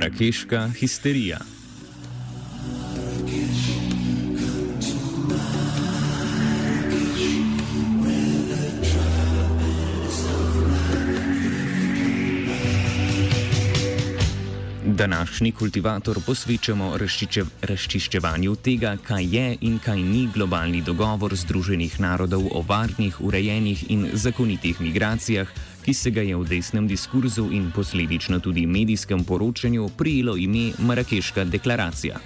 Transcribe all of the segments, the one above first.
Marakeška histerija. Današnji kultivator posvečamo razčiče, razčiščevanju tega, kaj je in kaj ni globalni dogovor Združenih narodov o varnih, urejenih in zakonitih migracijah, ki se ga je v desnem diskurzu in posledično tudi medijskem poročanju prijelo ime Marakeška deklaracija.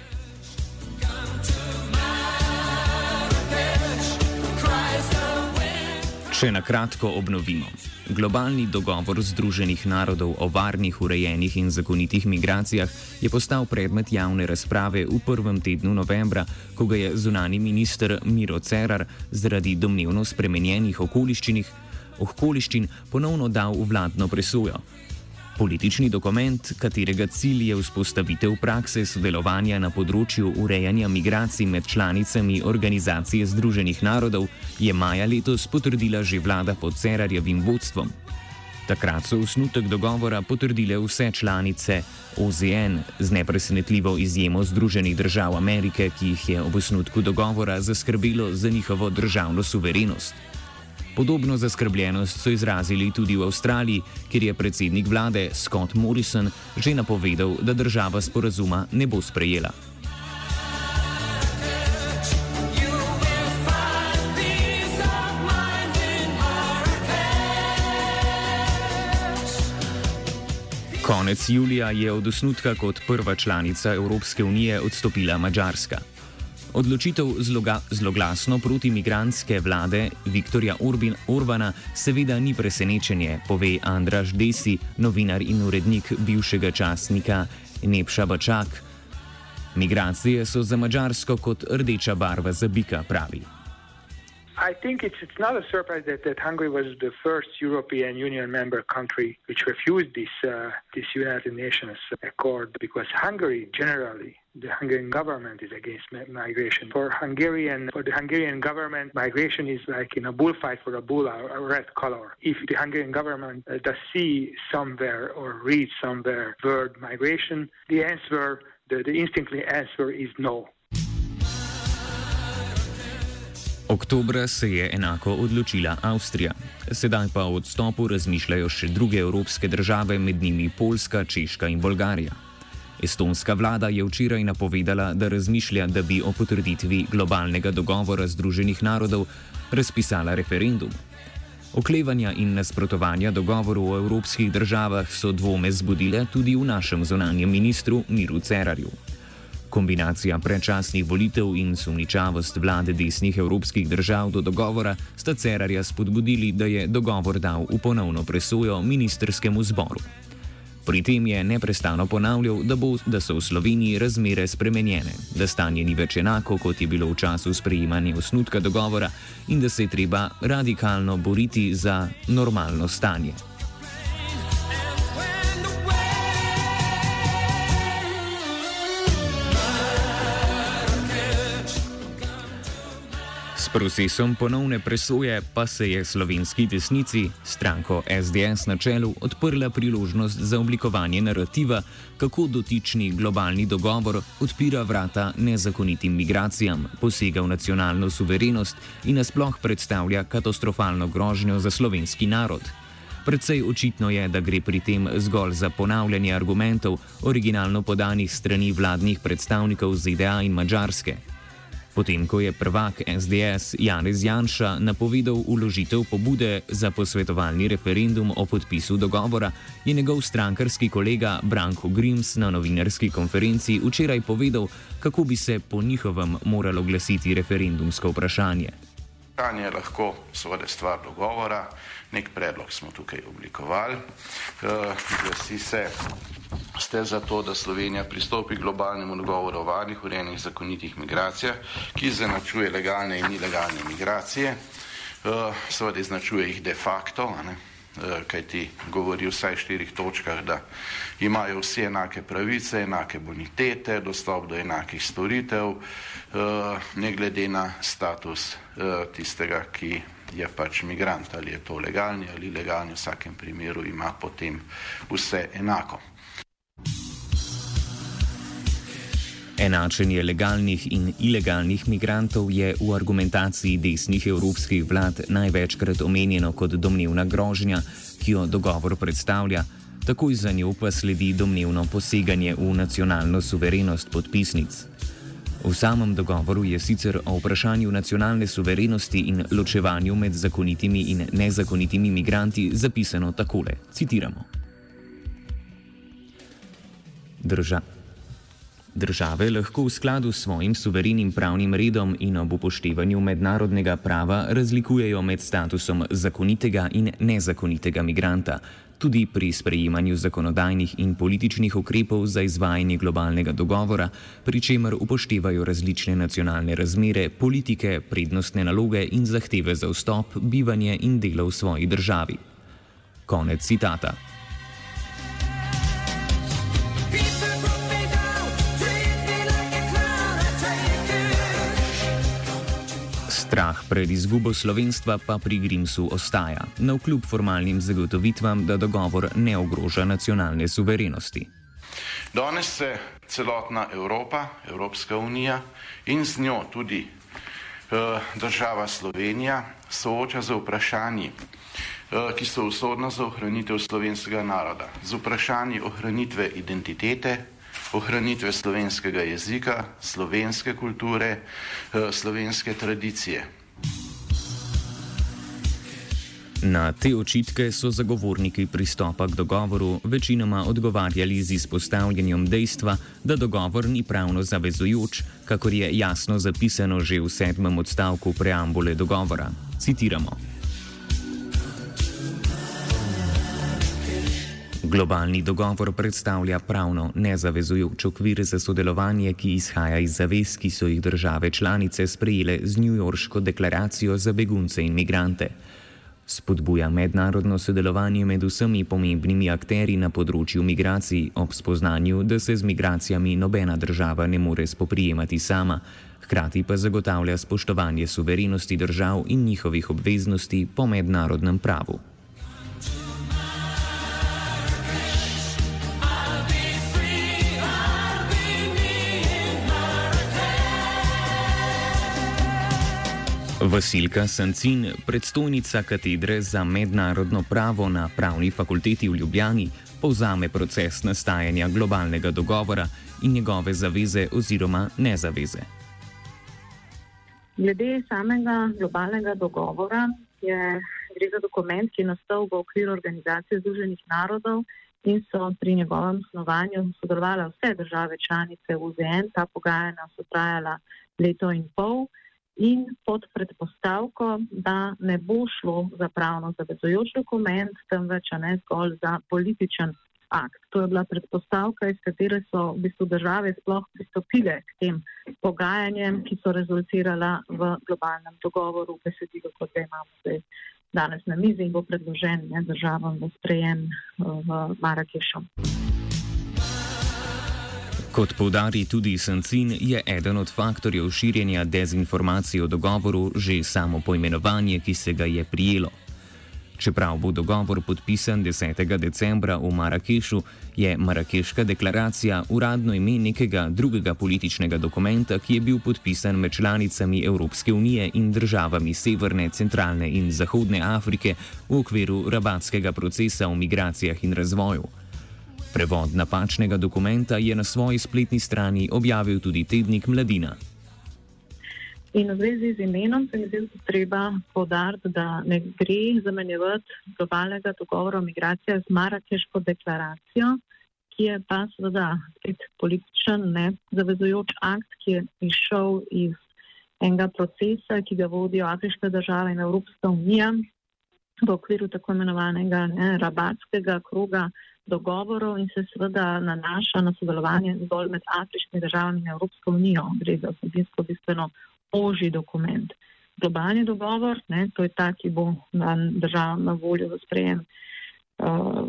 Če na kratko obnovimo. Globalni dogovor Združenih narodov o varnih, urejenih in zakonitih migracijah je postal predmet javne razprave v prvem tednu novembra, ko ga je zunani minister Miro Cerar zaradi domnevno spremenjenih okoliščin ponovno dal v vladno presojo. Politični dokument, katerega cilj je vzpostavitev prakse sodelovanja na področju urejanja migracij med članicami Organizacije Združenih narodov, je maja letos potrdila že vlada pod Cerarjevim vodstvom. Takrat so osnutek dogovora potrdile vse članice OZN, z nepresenetljivo izjemo Združenih držav Amerike, ki jih je ob osnutku dogovora zaskrbelo za njihovo državno suverenost. Podobno zaskrbljenost so izrazili tudi v Avstraliji, kjer je predsednik vlade Scott Morrison že napovedal, da država sporazuma ne bo sprejela. Konec julija je od osnutka kot prva članica Evropske unije odstopila Mačarska. Odločitev zloga, zloglasno protimigranske vlade Viktorja Urbin, Orbana seveda ni presenečenje, pove Andraš Desi, novinar in urednik bivšega časnika Nepša Bačak. Migracije so za Mačarsko kot rdeča barva za bika, pravi. I think it's, it's not a surprise that, that Hungary was the first European Union member country which refused this, uh, this United Nations Accord because Hungary generally the Hungarian government is against migration. For Hungarian, for the Hungarian government, migration is like in a bullfight for a bull, a red color. If the Hungarian government uh, does see somewhere or read somewhere word migration, the answer, the, the instinctly answer is no. Oktobra se je enako odločila Avstrija. Sedaj pa o odstopu razmišljajo še druge evropske države, med njimi Poljska, Češka in Bolgarija. Estonska vlada je včeraj napovedala, da razmišlja, da bi o potrditvi globalnega dogovora Združenih narodov razpisala referendum. Oklevanja in nasprotovanja dogovoru o evropskih državah so dvome zbudile tudi v našem zunanjem ministru Miru Cerarju. Kombinacija predčasnih volitev in sumničavost vlade desnih evropskih držav do dogovora sta Cerarja spodbudili, da je dogovor dal v ponovno presojo ministerskemu zboru. Pri tem je neprestano ponavljal, da, bo, da so v Sloveniji razmere spremenjene, da stanje ni več enako, kot je bilo v času sprejemanja osnutka dogovora in da se je treba radikalno boriti za normalno stanje. Procesom ponovne presoje pa se je slovenski desnici, stranko SDS na čelu, odprla priložnost za oblikovanje narativa, kako dotični globalni dogovor odpira vrata nezakonitim migracijam, posega v nacionalno suverenost in nasploh predstavlja katastrofalno grožnjo za slovenski narod. Predvsej očitno je, da gre pri tem zgolj za ponavljanje argumentov, originalno podanih strani vladnih predstavnikov ZDA in Mačarske. Potem, ko je prvak SDS Janez Janša napovedal uložitev pobude za posvetovalni referendum o podpisu dogovora, je njegov strankarski kolega Branko Grims na novinarski konferenci včeraj povedal, kako bi se po njihovem moralo glasiti referendumsko vprašanje. Vprašanje je lahko seveda stvar dogovora, nek predlog smo tukaj oblikovali. Glasi se, ste za to, da Slovenija pristopi k globalnemu dogovoru o varnih, urejenih, zakonitih migracijah, ki izenačuje legalne in ilegalne migracije, seveda izenačuje jih de facto, kaj ti govori vsaj štirih točkah, da imajo vsi enake pravice, enake bonitete, dostop do enakih storitev, ne glede na status tistega, ki je pač migrant, ali je to legalni ali ilegalni, v vsakem primeru ima potem vse enako. Enačenje legalnih in ilegalnih migrantov je v argumentaciji desnih evropskih vlad največkrat omenjeno kot domnevna grožnja, ki jo dogovor predstavlja, takoj za njo pa sledi domnevno poseganje v nacionalno suverenost podpisnic. V samem dogovoru je sicer o vprašanju nacionalne suverenosti in ločevanju med zakonitimi in nezakonitimi migranti zapisano takole: citiramo. Drža. Države lahko v skladu s svojim suverenim pravnim redom in ob upoštevanju mednarodnega prava razlikujejo med statusom zakonitega in nezakonitega migranta, tudi pri sprejemanju zakonodajnih in političnih ukrepov za izvajanje globalnega dogovora, pri čemer upoštevajo različne nacionalne razmere, politike, prednostne naloge in zahteve za vstop, bivanje in delo v svoji državi. Konec citata. Strah pred izgubo slovenstva pa pri Grimsu ostaja, na vkljub formalnim zagotovitvam, da dogovor ne ogroža nacionalne suverenosti. Danes se celotna Evropa, Evropska unija in z njo tudi eh, država Slovenija sooča z vprašanji, eh, ki so usodna za ohranitev slovenskega naroda, z vprašanji ohranitve identitete, ohranitve slovenskega jezika, slovenske kulture, slovenske tradicije. Na te očitke so zagovorniki pristopa k dogovoru večinoma odgovarjali z izpostavljanjem dejstva, da dogovor ni pravno zavezujoč, kakor je jasno zapisano že v sedmem odstavku preambule dogovora. Citiramo. Globalni dogovor predstavlja pravno nezavezujoč okvir za sodelovanje, ki izhaja iz zavez, ki so jih države članice sprejele z New Yorško deklaracijo za begunce in migrante. Spodbuja mednarodno sodelovanje med vsemi pomembnimi akteri na področju migracij ob spoznanju, da se z migracijami nobena država ne more spoprijemati sama, hkrati pa zagotavlja spoštovanje suverenosti držav in njihovih obveznosti po mednarodnem pravu. Vasilka Sancin, predstojnica katedre za mednarodno pravo na Pravni fakulteti v Ljubljani, povzame proces nastajanja globalnega dogovora in njegove zaveze oziroma nezaveze. Glede samega globalnega dogovora je gre za dokument, ki je nastal v okviru Organizacije Združenih narodov in so pri njegovem snovanju sodelovali vse države članice UZN. Ta pogajanja so trajala leto in pol in pod predpostavko, da ne bo šlo za pravno zavezujoč dokument, temveč ne zgolj za političen akt. To je bila predpostavka, iz katere so v bistvu države sploh pristopile k tem pogajanjem, ki so rezultirala v globalnem dogovoru, besedilo, kot ga imamo zdaj danes na mizi in bo predložen ne, državam v sprejem v Marakešu. Kot povdari tudi Sancin, je eden od faktorjev širjenja dezinformacij o dogovoru že samo poimenovanje, ki se ga je prijelo. Čeprav bo dogovor podpisan 10. decembra v Marakešu, je Marakeška deklaracija uradno ime nekega drugega političnega dokumenta, ki je bil podpisan med članicami Evropske unije in državami Severne, Centralne in Zahodne Afrike v okviru rabatskega procesa o migracijah in razvoju. Prevod napačnega dokumenta je na svoji spletni strani objavil tudi tednik Mladina. In v zvezi z imenom se mi zdi, da treba podariti, da ne gre zamenjevati globalnega dogovora o migracijah z Marakeško deklaracijo, ki je pa seveda spet političen, ne zavezujoč akt, ki je išel iz enega procesa, ki ga vodijo afriške države in Evropska unija v okviru tako imenovanega ne, rabatskega kroga dogovorov in se seveda nanaša na sodelovanje zgolj med afriškimi državami in Evropsko unijo. Gre za vsebinsko bistveno oži dokument. Globalni dogovor, ne, to je ta, ki bo državam na voljo v sprejem uh,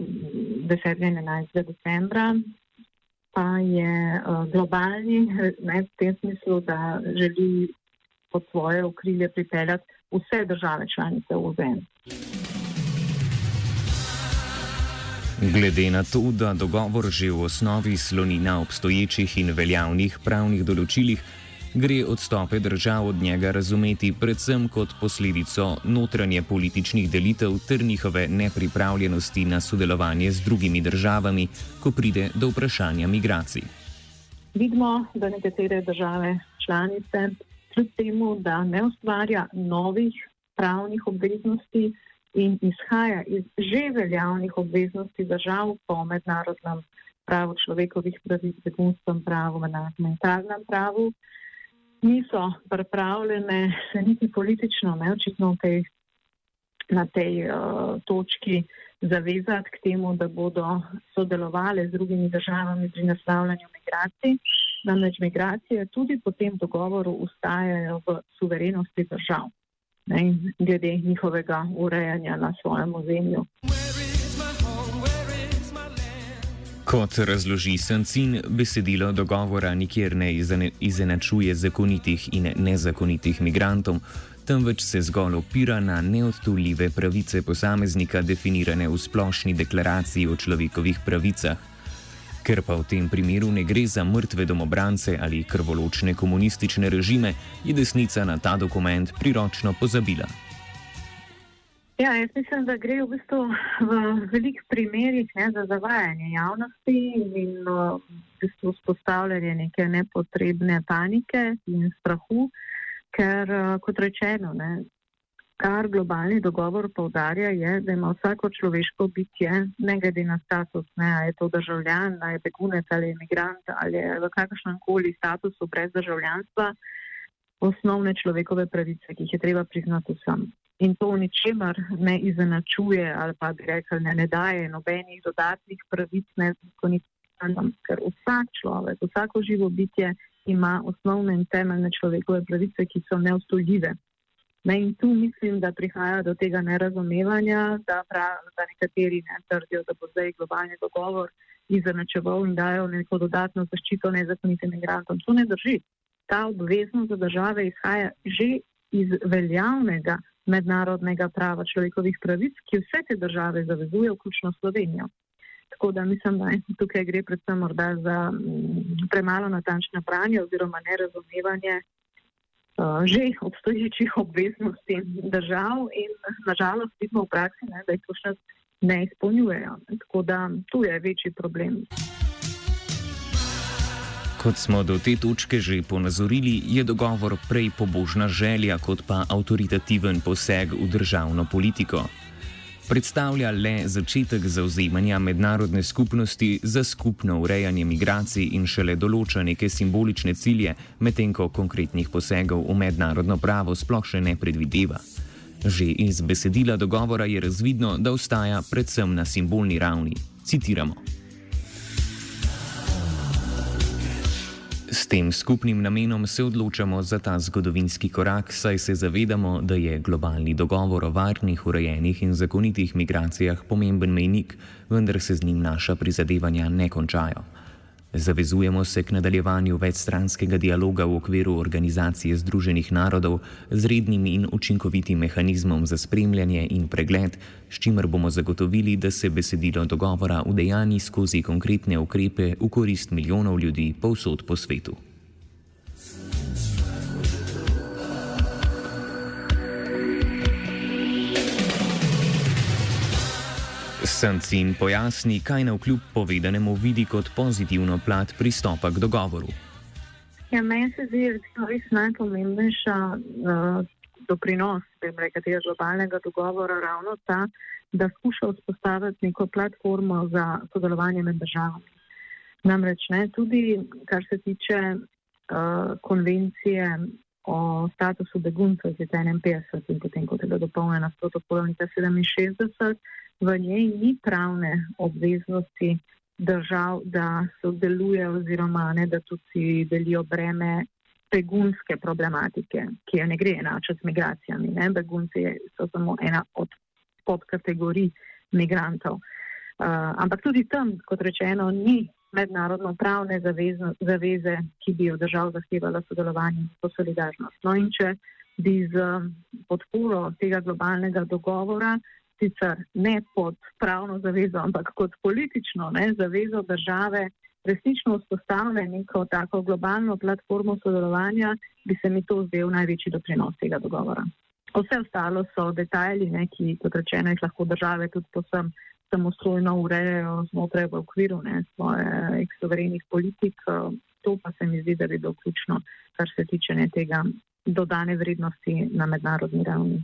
10. in 11. decembra, pa je uh, globalni ne, v tem smislu, da želi pod svoje okrilje pripeljati vse države članice OZN. Glede na to, da dogovor že v osnovi sloni na obstoječih in veljavnih pravnih določilih, gre odstope držav od njega razumeti predvsem kot posledico notranje političnih delitev ter njihove nepripravljenosti na sodelovanje z drugimi državami, ko pride do vprašanja migracij. Vidimo, da nekatere države članice, kljub temu, da ne ustvarja novih pravnih obveznosti in izhaja iz že veljavnih obveznosti držav po mednarodnem pravu človekovih pravic, begunskem pravu, mednarodnem pravu, niso pripravljene se niti politično, ne očitno tej, na tej uh, točki zavezati k temu, da bodo sodelovali z drugimi državami pri naslavljanju migracij. Namreč migracije tudi po tem dogovoru ustajajo v suverenosti držav, ne, glede njihovega urejanja na svojem ozemlju. Kot razloži Sancin, besedilo dogovora nikjer ne izenačuje zakonitih in nezakonitih migrantov, temveč se zgolj opira na neodtuljive pravice posameznika, definirane v splošni deklaraciji o človekovih pravicah. Ker pa v tem primeru ne gre za mrtve domobrance ali krvoločne komunistične režime, je desnica na ta dokument priročno pozabila. Ja, jaz mislim, da gre v bistvu v velikih primerjih ne, za zavajanje javnosti in v bistvu spostavljanje neke nepotrebne panike in strahu, ker, kot rečeno, ne, kar globalni dogovor povdarja, je, da ima vsako človeško bitje, ne glede na status, ne, a je to državljan, a je begunec ali imigrant ali v kakršnem koli statusu brez državljanstva, osnovne človekove pravice, ki jih je treba priznati vsem in to ničemer ne izenačuje ali pa bi rekel, ne, ne daje nobenih dodatnih pravic, ne zakonitim, ker vsak človek, vsako živo bitje ima osnovne in temeljne človekove pravice, ki so neustojljive. Ne, in tu mislim, da prihaja do tega nerazumevanja, da, prav, da nekateri ne trdijo, da bo zdaj globalni dogovor izenačeval in dajal neko dodatno zaščito nezakonitim imigrantom. To ne drži. Ta obveznost za države izhaja že iz veljavnega mednarodnega prava človekovih pravic, ki vse te države zavezuje, vključno Slovenijo. Tako da mislim, da tukaj gre predvsem morda za mm, premalo natančno branje oziroma nerazumevanje že obstoječih obveznosti držav in nažalost vidimo v praksi, ne, da jih to še ne izpolnjujejo. Tako da tu je večji problem. Kot smo do te točke že ponazorili, je dogovor prej pobožna želja kot pa avtoritativen poseg v državno politiko. Predstavlja le začetek zauzemanja mednarodne skupnosti za skupno urejanje migracij in šele določa neke simbolične cilje, medtem ko konkretnih posegov v mednarodno pravo sploh še ne predvideva. Že iz besedila dogovora je razvidno, da ostaja predvsem na simbolni ravni. Citiramo. S tem skupnim namenom se odločamo za ta zgodovinski korak, saj se zavedamo, da je globalni dogovor o varnih, urejenih in zakonitih migracijah pomemben mejnik, vendar se z njim naša prizadevanja ne končajo. Zavezujemo se k nadaljevanju večstranskega dialoga v okviru Organizacije Združenih narodov z rednim in učinkovitim mehanizmom za spremljanje in pregled, s čimer bomo zagotovili, da se besedilo dogovora udejani skozi konkretne ukrepe v korist milijonov ljudi povsod po svetu. Sancin pojasni, kaj na vkljub povedanemu vidi kot pozitivno plat pristopa k dogovoru. Ja, meni se zdi, da je res najpomembnejša uh, doprinos tega globalnega dogovora ravno ta, da skuša vzpostaviti neko platformo za sodelovanje med državami. Namreč ne, tudi kar se tiče uh, konvencije o statusu beguncev iz 51 in potem, ko je bila dopolnjena s protokolom 67 v njej ni pravne obveznosti držav, da sodelujejo oziroma ne, da tudi delijo breme begunske problematike, ki jo ne gre enačiti z migracijami. Ne. Begunci so samo ena od podkategorij migrantov. Uh, ampak tudi tam, kot rečeno, ni mednarodno pravne zaveze, zaveze, ki bi od držav zahtevala sodelovanje in solidarnost. No in če bi z podporo tega globalnega dogovora sicer ne pod pravno zavezo, ampak kot politično ne, zavezo države resnično vzpostavlja neko tako globalno platformo sodelovanja, bi se mi to zdel največji doprinos tega dogovora. Vse ostalo so detajli, ne, ki, kot rečeno, jih lahko države tudi posem samostrojno urejajo znotraj v okviru ne, svojih suverenih politik. To pa se mi zdi, da bi bilo ključno, kar se tiče ne, tega dodane vrednosti na mednarodni ravni.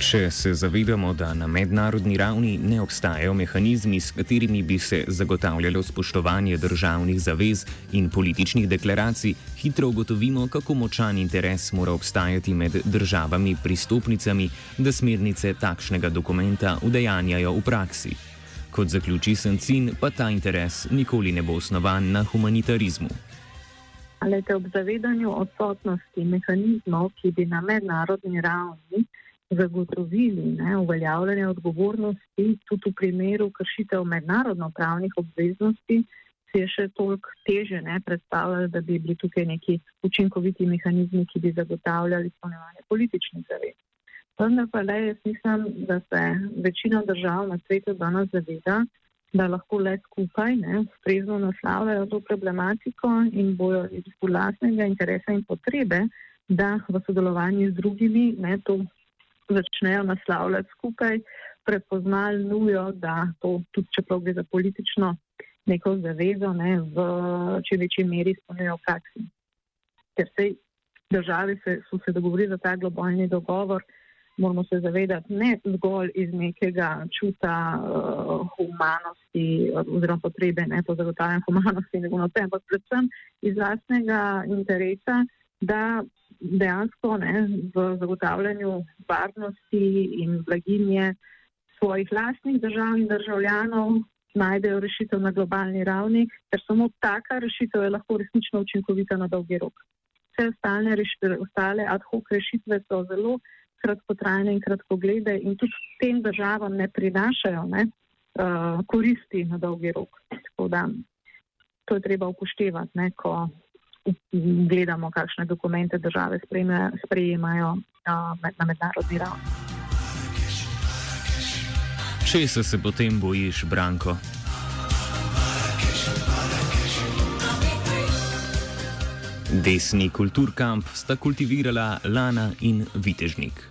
Če se zavedamo, da na mednarodni ravni ne obstajajo mehanizmi, s katerimi bi se zagotavljalo spoštovanje državnih zavez in političnih deklaracij, hitro ugotovimo, kako močan interes mora obstajati med državami pristopnicami, da smernice takšnega dokumenta udejanjajo v praksi. Kot zaključi Sancin, pa ta interes nikoli ne bo osnovan na humanitarizmu. Ali te ob zavedanju odsotnosti mehanizmov, ki bi na mednarodni ravni zagotovili ne, uveljavljanje odgovornosti tudi v primeru kršitev mednarodno-pravnih obveznosti, se je še toliko teže ne, predstavljati, da bi bili tukaj neki učinkoviti mehanizmi, ki bi zagotavljali izpolnjevanje političnih zavez. Vendar pa le jaz mislim, da se večina držav na svetu danes zaveda, da lahko le skupaj ustrezno naslavljajo to problematiko in bojo iz vlastnega interesa in potrebe, da v sodelovanju z drugimi ne, to začnejo naslavljati skupaj, prepoznali nujo, da to, tudi čeprav gre za politično neko zavezo, ne, v čim večji meri izpolnjujejo v praksi. Ker se države se, so se dogovorili za ta globalni dogovor, moramo se zavedati ne zgolj iz nekega čuta uh, humanosti oziroma potrebe ne, po zagotavljanju humanosti, ampak predvsem iz vlastnega interesa, da dejansko ne, v zagotavljanju varnosti in blaginje svojih lastnih držav in državljanov najdejo rešitev na globalni ravni, ker samo taka rešitev je lahko resnično učinkovita na dolgi rok. Vse ostale, ostale ad hoc rešitve so zelo kratkotrajne in kratkoglede in tudi tem državam ne prinašajo ne, uh, koristi na dolgi rok. Tako da to je treba upoštevati, ne, ko gledamo, kakšne dokumente države sprejemajo na mednarodni ravni. Če se, se potem bojiš, Branko? Desni kulturkamp sta kultivirala Lana in Vitežnik.